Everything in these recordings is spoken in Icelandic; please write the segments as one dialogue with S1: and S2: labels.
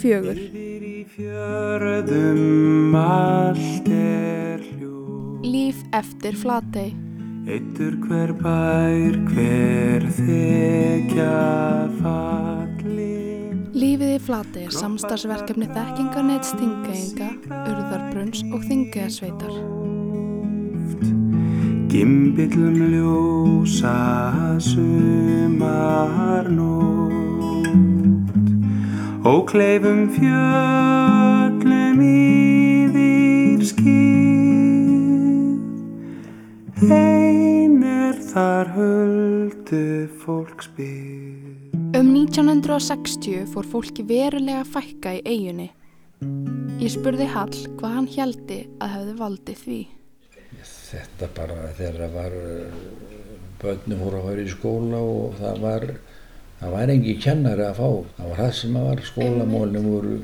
S1: fjögur. Líf eftir Flatey.
S2: Eittur hver bær, hver þekja fallin
S1: Lífið í Flatey er samstagsverkefni þekkingarneitt Þingeyinga, Urðarbrunns og Þingeyjarsveitar.
S2: Gimbillum ljósa sumarnótt Og kleifum fjöllum yfir skýr Ein er þar höldu fólksbyr
S1: Um 1960 fór fólki verulega fækka í eigunni. Ég spurði Hall hvað hann hjaldi að hefði valdið því.
S3: Þetta bara þegar það var börnum voru að fara í skóla og það var það var engi kennari að fá. Það var það sem að var skólamólum voru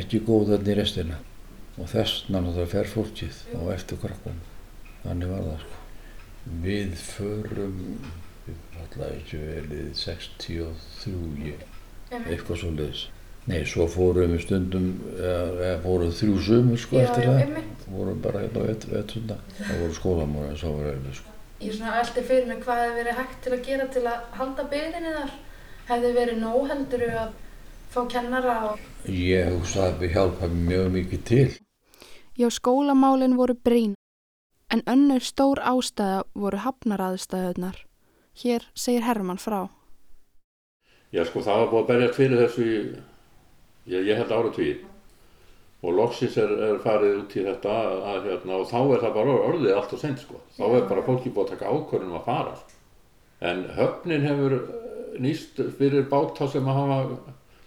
S3: ekki góð þarna í restina. Og þess náttúrulega fer fólkið á eftir krakkum þannig var það sko. Við förum við alltaf ekki verið 63 ég, eitthvað svo leiðis Nei, svo fórum við stundum, eða, fórum þrjú sumur sko eftir það. Fórum bara hérna á vettunda. Það voru skólamóra en svo var erfið sko.
S4: Ég svona eldi fyrir mig hvað hefði verið hægt til að gera til að halda byggðinni þar. Hefði verið nóg heldur að fá kennara og...
S3: Ég hugsa að við hjálpa mjög mikið til.
S1: Já, skólamálin voru brín, en önnur stór ástæða voru hafnaraðstæðunar. Hér segir Herman frá.
S5: Já, sko, það var búið að berja fyrir þessu í ég, ég held ára tvíð og loksins er, er farið út í þetta að, að, hérna, og þá er það bara orðið allt og sent sko. þá er bara fólki búið að taka ákvörðunum að fara en höfnin hefur nýst fyrir báta sem að hafa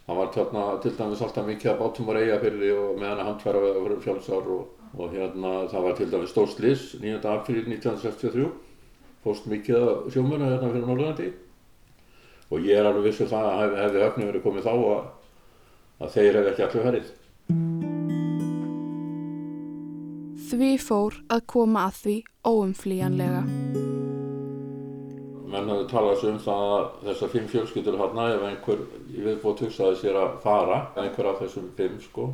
S5: það var þarna til dæmis alltaf mikið að bátum var eiga fyrir því og meðan að handfæra verið fjálsár og, og hérna það var til dæmis stór slis 9. april 1963 fóst mikið að sjómuna hérna fyrir Norðurlandi og ég er alveg vissu það að hefði hef höfni verið komið þá að að þeir hefði ekki allir verið.
S1: Því fór að koma að því óumflýjanlega.
S5: Menn hafði talað um það að þessar fimm fjölskyldur hérna, ef einhver í viðbót hugsaði sér að fara, einhver af þessum fimm sko,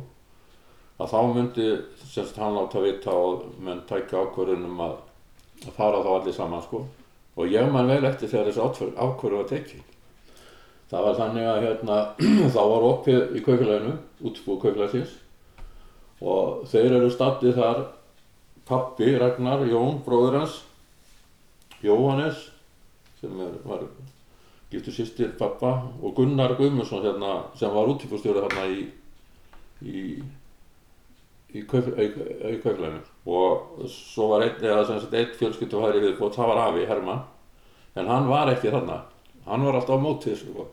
S5: að þá myndi semst hann láta vita og menn tækja ákvörðunum að, að fara þá allir saman sko. Og ég man vel eftir þegar þessi ákvörðu var tekið. Það var þannig að hérna, þá var oppið í kaupfélaginu, útbúið kaupfélagsins og þeir eru stattið þar pappi, Ragnar, Jón, bróður hans, Jóhannes sem er, var giftur sýstir pappa og Gunnar Guðmundsson hérna, sem var útbúðstjóri hérna í, í, í kaupfélaginu og svo var einn, einn fjölskyldu hægri viðbót, það var Afi, Herman, en hann var ekki þarna, hann var alltaf á mótið sko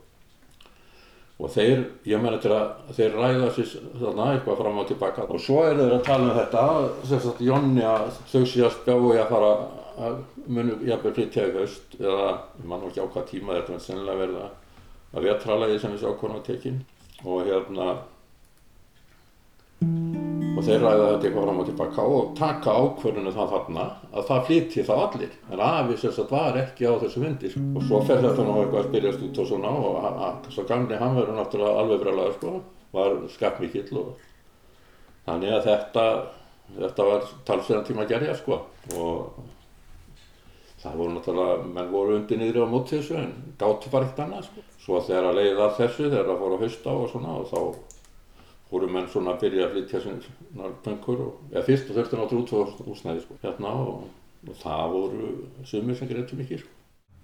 S5: og þeir, ég menna til að þeir ræða sér þarna eitthvað fram og tilbaka og svo er þeir að tala um þetta sagt Jónni að þau sé að spjáu að fara að munu jafnveg flytja í haust eða mann og ekki á hvað tíma þetta er sennilega verða að vetralæði sem þessi ákvörðan var tekinn og hérna og þeir ræða þetta eitthvað fram og tilbaka og taka ákvörðinu það þarna að það flytji þá allir. En afi sagt var ekki á þessu myndi sko. og svo fer þetta nú eitthvað að spyrjast út og svona og svo gamni hann verður náttúrulega alveg breglaður sko. Var skapmikill og þannig að þetta þetta var talsverðan tíma að gerja sko. Og það voru náttúrulega menn voru undir niður á mót þessu en gátti bara eitt annað sko. Svo þegar að leiða þessu þegar að fóra að hausta og svona og þá fóru menn svona að byrja að flytja svona pönkur og, eða fyrst og þurfti náttúrulega út á húsnæði sko, hérna og, og það voru sumir sem greiðtu mikið sko.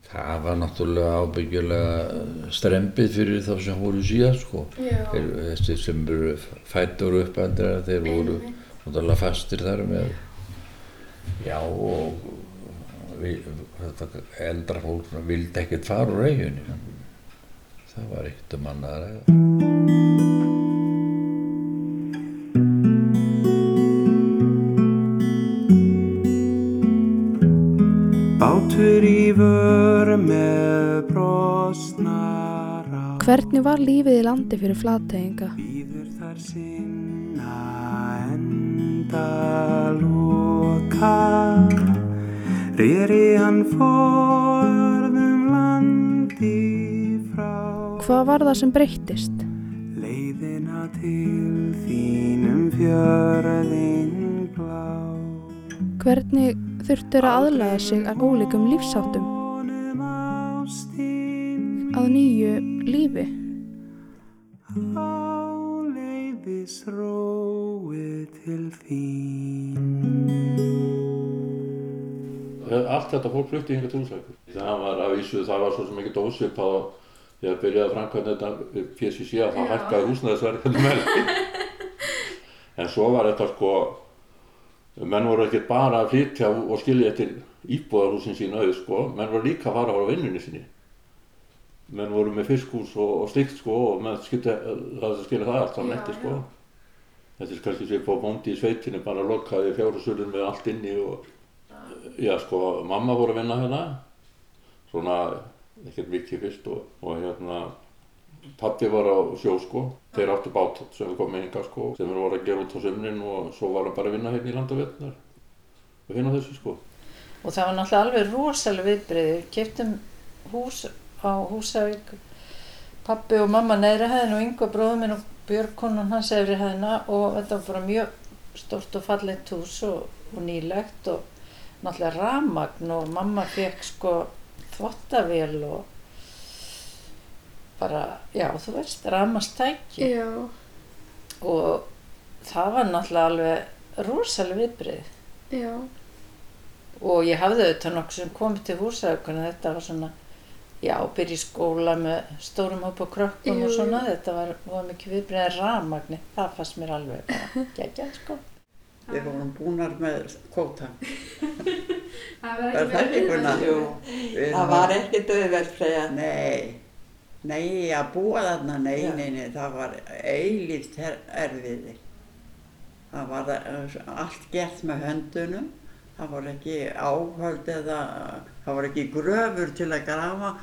S3: Það var náttúrulega ábyggjulega strempið fyrir þá sem voru síðan sko. Þessi sem eru fættur upp andra þeir voru náttúrulega fastir þar með já og við, þetta eldra fólk vildi ekkert fara úr eiginni. Það var eitt um annaðra.
S1: Hvernig var lífið í landi fyrir flateyinga?
S2: Býður þar sinna endaloka Rýri hann forðum landi frá
S1: Hvað var það sem breyttist?
S2: til þínum fjörðin blá.
S1: Hvernig þurftur að aðlaga sig að ólíkum lífsáttum að nýju lífi?
S2: áleiðis rói til þín.
S5: Allt þetta fólk flutti hinga til Húsavíkur. Það var að vísu, það var svo sem ekki dósvipað og þegar byrjaði að framkvæmda þetta PSC að það hækkaði húsnæðisverðinu með. en svo var þetta sko, menn voru ekki bara að flytja og skilja eftir íbúðarhúsin sín auð sko, menn voru líka að fara á vinnunni sinni. Menn voru með fiskhús og, og slikt sko og skilja það, skilja það allt saman eftir sko. Þetta er kannski sem på bóndi í sveitinni bara lokaði fjárhúsurinn með allt inni og já sko, mamma voru að vinna hérna. Svona ekkert mikið fyrst og, og hérna pappi var á sjó sko. Þeir áttu bát sem við komum hinga sko sem við voru að gera út á sömnin og svo var hann bara að vinna hérna í landavetnar og hérna þessu sko.
S6: Og það var náttúrulega alveg rosalega viðbreyði. Við keftum hús á Húsavík, pappi og mamma neðri hæðin og yngva bróður minn og Björg konan hans efri hæðina og þetta var bara mjög stort og fallegt hús og, og nýlegt og náttúrulega ramagn og mamma fekk sko þvottavél og bara, já þú veist, ramastæki
S1: Já.
S6: og það var náttúrulega alveg rosalega viðbreyði.
S1: Já.
S6: og ég hafði auðvitað nokkuð sem komið til húsækuna þetta var svona já, byrja í skóla með stórum hópa krökkum
S1: Jú,
S6: og svona. Þetta var, var mikið viðbreyðið rafmagni. Það fannst mér alveg bara geggjað sko.
S7: Við vorum búnar með kvóta.
S4: Það var ekki
S7: ekki?
S8: Jú,
S7: Við
S8: það var ekkert auðvelt Freyja.
S7: Nei, nei, að búa þarna, nei,
S8: Já.
S7: nei, nei, það var eilíft erfiði. Það var eh, allt gert með höndunum, það var ekki áhöld eða, það var ekki gröfur til að grafa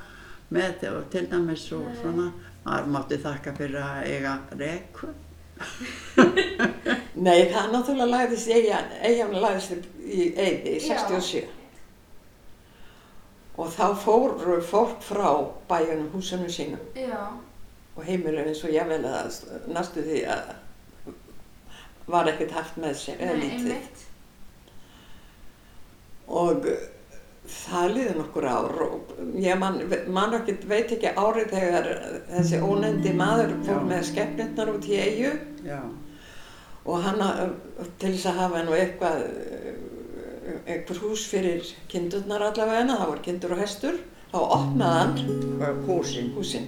S7: með og til dæmis og svona. Maður mátti þakka fyrir að eiga reku.
S8: Nei, það náttúrulega lagðist eigin, eigin lagðist í Eyði í
S4: Já.
S8: 67. Og þá fór fólk frá bæjunum húsunum sínum
S4: Já,
S8: og heimilum eins og ég vel að næstu því að var ekkert haft með sér, eða
S4: nei,
S8: lítið.
S4: einmitt.
S8: Og það liði nokkur ár og ég man, man ekki, veit ekki árið þegar þessi ónefndi maður fór
S7: Já.
S8: með skeppnirnar út í eigu og hann að- til þess að hafa nú eitthvað eh, einhver hús fyrir kindurnar allavega það voru kindur og hestur þá opnaði hann
S7: húsin.
S8: húsin.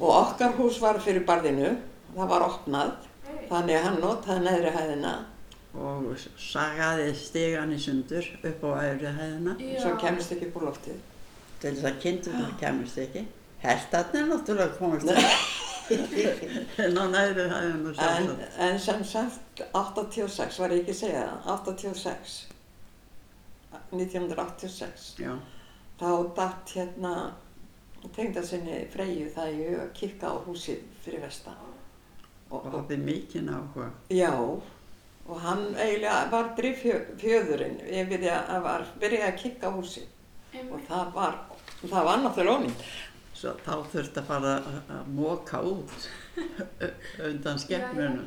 S8: Og okkar hús var fyrir barðinu það var opnað þannig að hann notaði neðri hæðina
S7: og sagaði stigan í sundur upp á öðru hæðina.
S8: Svo kemist ekki upp úr loftið
S7: til þess að kindurnar kemist ekki. Hestarnir náttúrulega komast ekki. En á næru hæðina
S8: en,
S7: sjálfsagt.
S8: en sem sagt 86 var ég ekki að segja það? 86 1986
S7: Já,
S8: þá datt hérna tengda sinni Freyju það í hug að kikka á húsið fyrir vestan. Og,
S7: og
S8: og,
S7: hafði mikinn áhuga.
S8: já og hann eiginlega var drifjöðurinn því að var byrjaði að kikka á húsið og
S4: Einmitt.
S8: það var það var náttúrulega ónýtt
S7: Svo þá þurfti að fara að- móka út undan skemmrunum.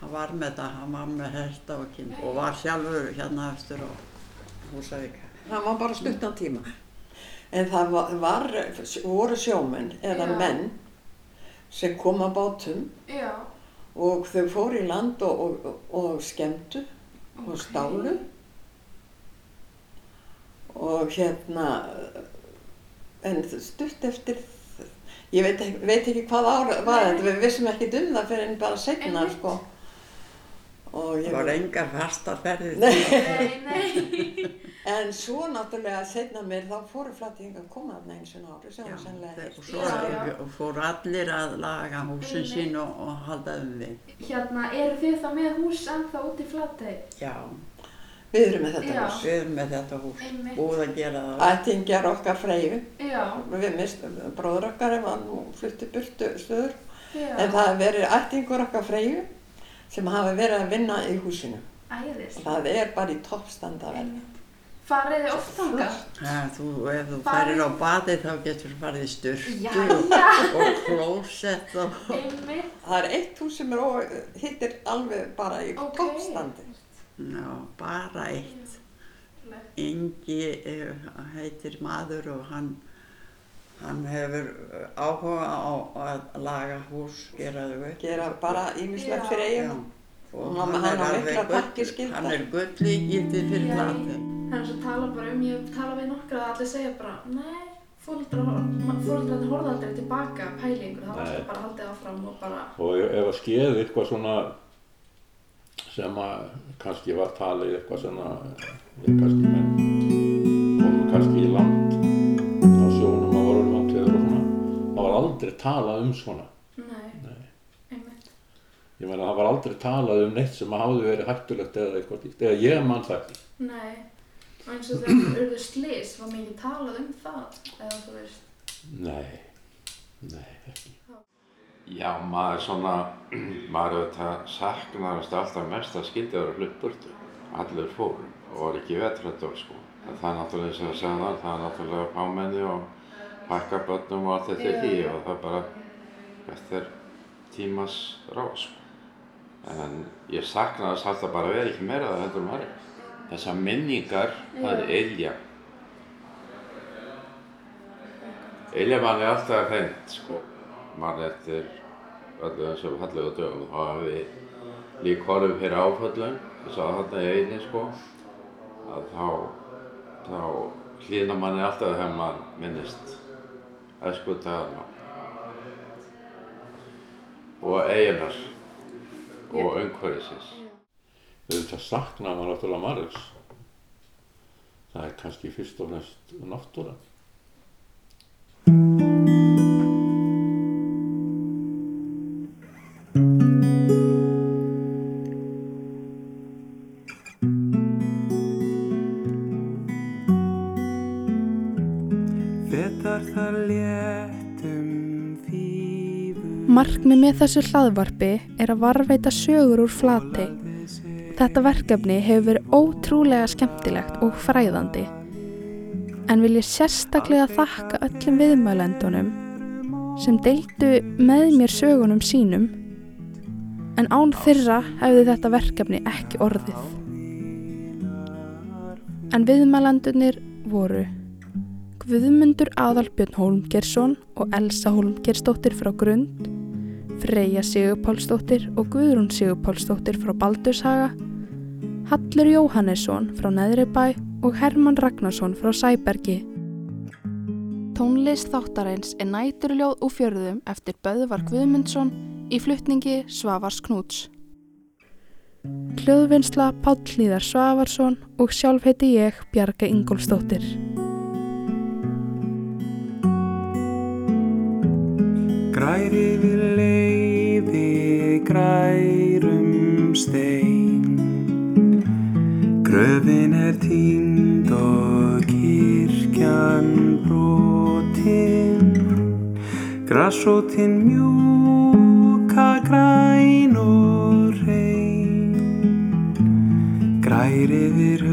S7: Hann var með það, hann var með kind og var sjálfur hérna eftir á Húsavík.
S8: það var bara stuttan tíma en það var, var voru sjómenn eða
S4: Já.
S8: menn sem kom að bátum
S4: Já,
S8: og þau fóru í land og, og, og, skemmtu og
S4: Ok.
S8: stálu og hérna en stutt eftir ég veit ekki, veit ekki hvað ára var þetta, við vissum ekki um það fyrir en bara
S4: Einmitt.
S8: sko og
S7: Það
S8: ég
S7: var engar fastar ferðir.
S8: Nei.
S4: nei, nei.
S8: En svo náttúrulega setna mér þá fóru flattinga að koma þarna eins og ári sem var sennilega
S7: þeir-
S8: eitt.
S7: og svo
S4: Já, já.
S7: og fóru allir að laga húsin sín og, og halda um við.
S4: Hérna, eru þið þá með hús ennþá út í Flatey?
S7: Já,
S8: við erum með þetta
S4: Já.
S8: hús
S7: við erum með þetta hús,
S4: Einmitt.
S7: búið að gera það.
S8: ættingjar okkar freyju
S4: Já,
S8: við mist, bróður okkar var nú flutti burtu stöður
S4: já.
S8: en það verið ættingur okkar freyju sem hafi verið að vinna í húsinu
S4: Æðist.
S8: það er bara í toppstanda verði
S4: Einmitt. Farið þið oft þangað?
S7: Ja, þú, ef þú
S4: Farið-
S7: færir á baði þá getur þú farið í sturtu
S4: Jæja.
S7: og klósett og
S4: Einmitt.
S8: Það er eitt hús sem er ó, hittir alveg bara í
S4: Ókei.
S8: toppstandi.
S7: ná, bara eitt. Ingi eh, heitir maður og hann, hann hefur eh, áhuga á að laga hús, gera þau upp.
S8: Gera bara ímislegt fyrir
S7: Já.
S8: eigum.
S7: Og
S8: Hann-
S7: hann, er alveg gull- hann er gull líkiti fyrir
S4: Já. Það er svo að tala bara um, ég tala við nokkra að allir segja bara, nei, fólkdrarnir horfða aldrei tilbaka pælingur, það var alltaf bara haldið áfram og bara,
S5: Og ef að skeði eitthvað svona sem að kannski var talið eitthvað svona, ég kannski menn komum kannski í land á sjónum að voru landveður og svona, það var aldrei talað um svona. Ég meina það var aldrei talað um neitt sem hafði verið hættulegt eða eitthvað eða ég mann það ekki.
S4: Nei, og eins og þegar urðu slís, var mikið talað um það, eða þú veist,
S5: Nei, nei, ekki.
S9: Já, maður svona, maður auðvitað saknaðast alltaf mest að skildi að vera flutt burtu. Allir fóru og var ekki vetrættur sko. En það er náttúrulega eins og að segja það, það er náttúrulega fámenni og pakka börnum og allt þetta ekki og það bara, þetta er tímas ráð sko. En ég saknaðast alltaf bara að vera ekki meira það heldur maður. Þessar minningar, er Elja. Elja mann er alltaf hreint sko. Mann eftir öllu þessum fallegu dögum. Þá hafði við líka horfið fyrir áföllum. Ég sá þarna í eini sko. Að þá, þá hlýna manni alltaf þegar mann minnist æsku dagana. Og eiginar. Og umhverfisins.
S5: Þetta saknaði maður náttúrulega margs. Það er kannski fyrst og fremst náttúran.
S1: Markmið með þessu hlaðvarpi er að varveita sögur úr flati. Þetta verkefni hefur verið ótrúlega skemmtilegt og fræðandi. En vil ég sérstaklega þakka öllum viðmælendunum sem deildu með mér sögunum sínum. En án þeirra hefði þetta verkefni ekki orðið. En viðmælendunir voru Guðmundur Aðalbjörn Hólmgersson og Elsa Hólmgersdóttir frá Grund, Freyja Sigurpálsdóttir og Guðrún Sigurpálsdóttir frá Baldurshaga, Hallur Jóhannesson frá Neðribæ og Hermann Ragnarsson frá Sæbergi. Tónlist þáttarins er næturljóð úr fjörðum eftir Böðvar Guðmundsson í flutningi Svavars Knúts. Hljóðvinnsla Páll Hlíðar Svavarsson og sjálf heiti ég Bjarga Ingólfsdóttir.
S2: Græri við leiði grærum stein Gröfin er tínd og kirkjan brotin. Grassótin mjúka græn og reyn Græri við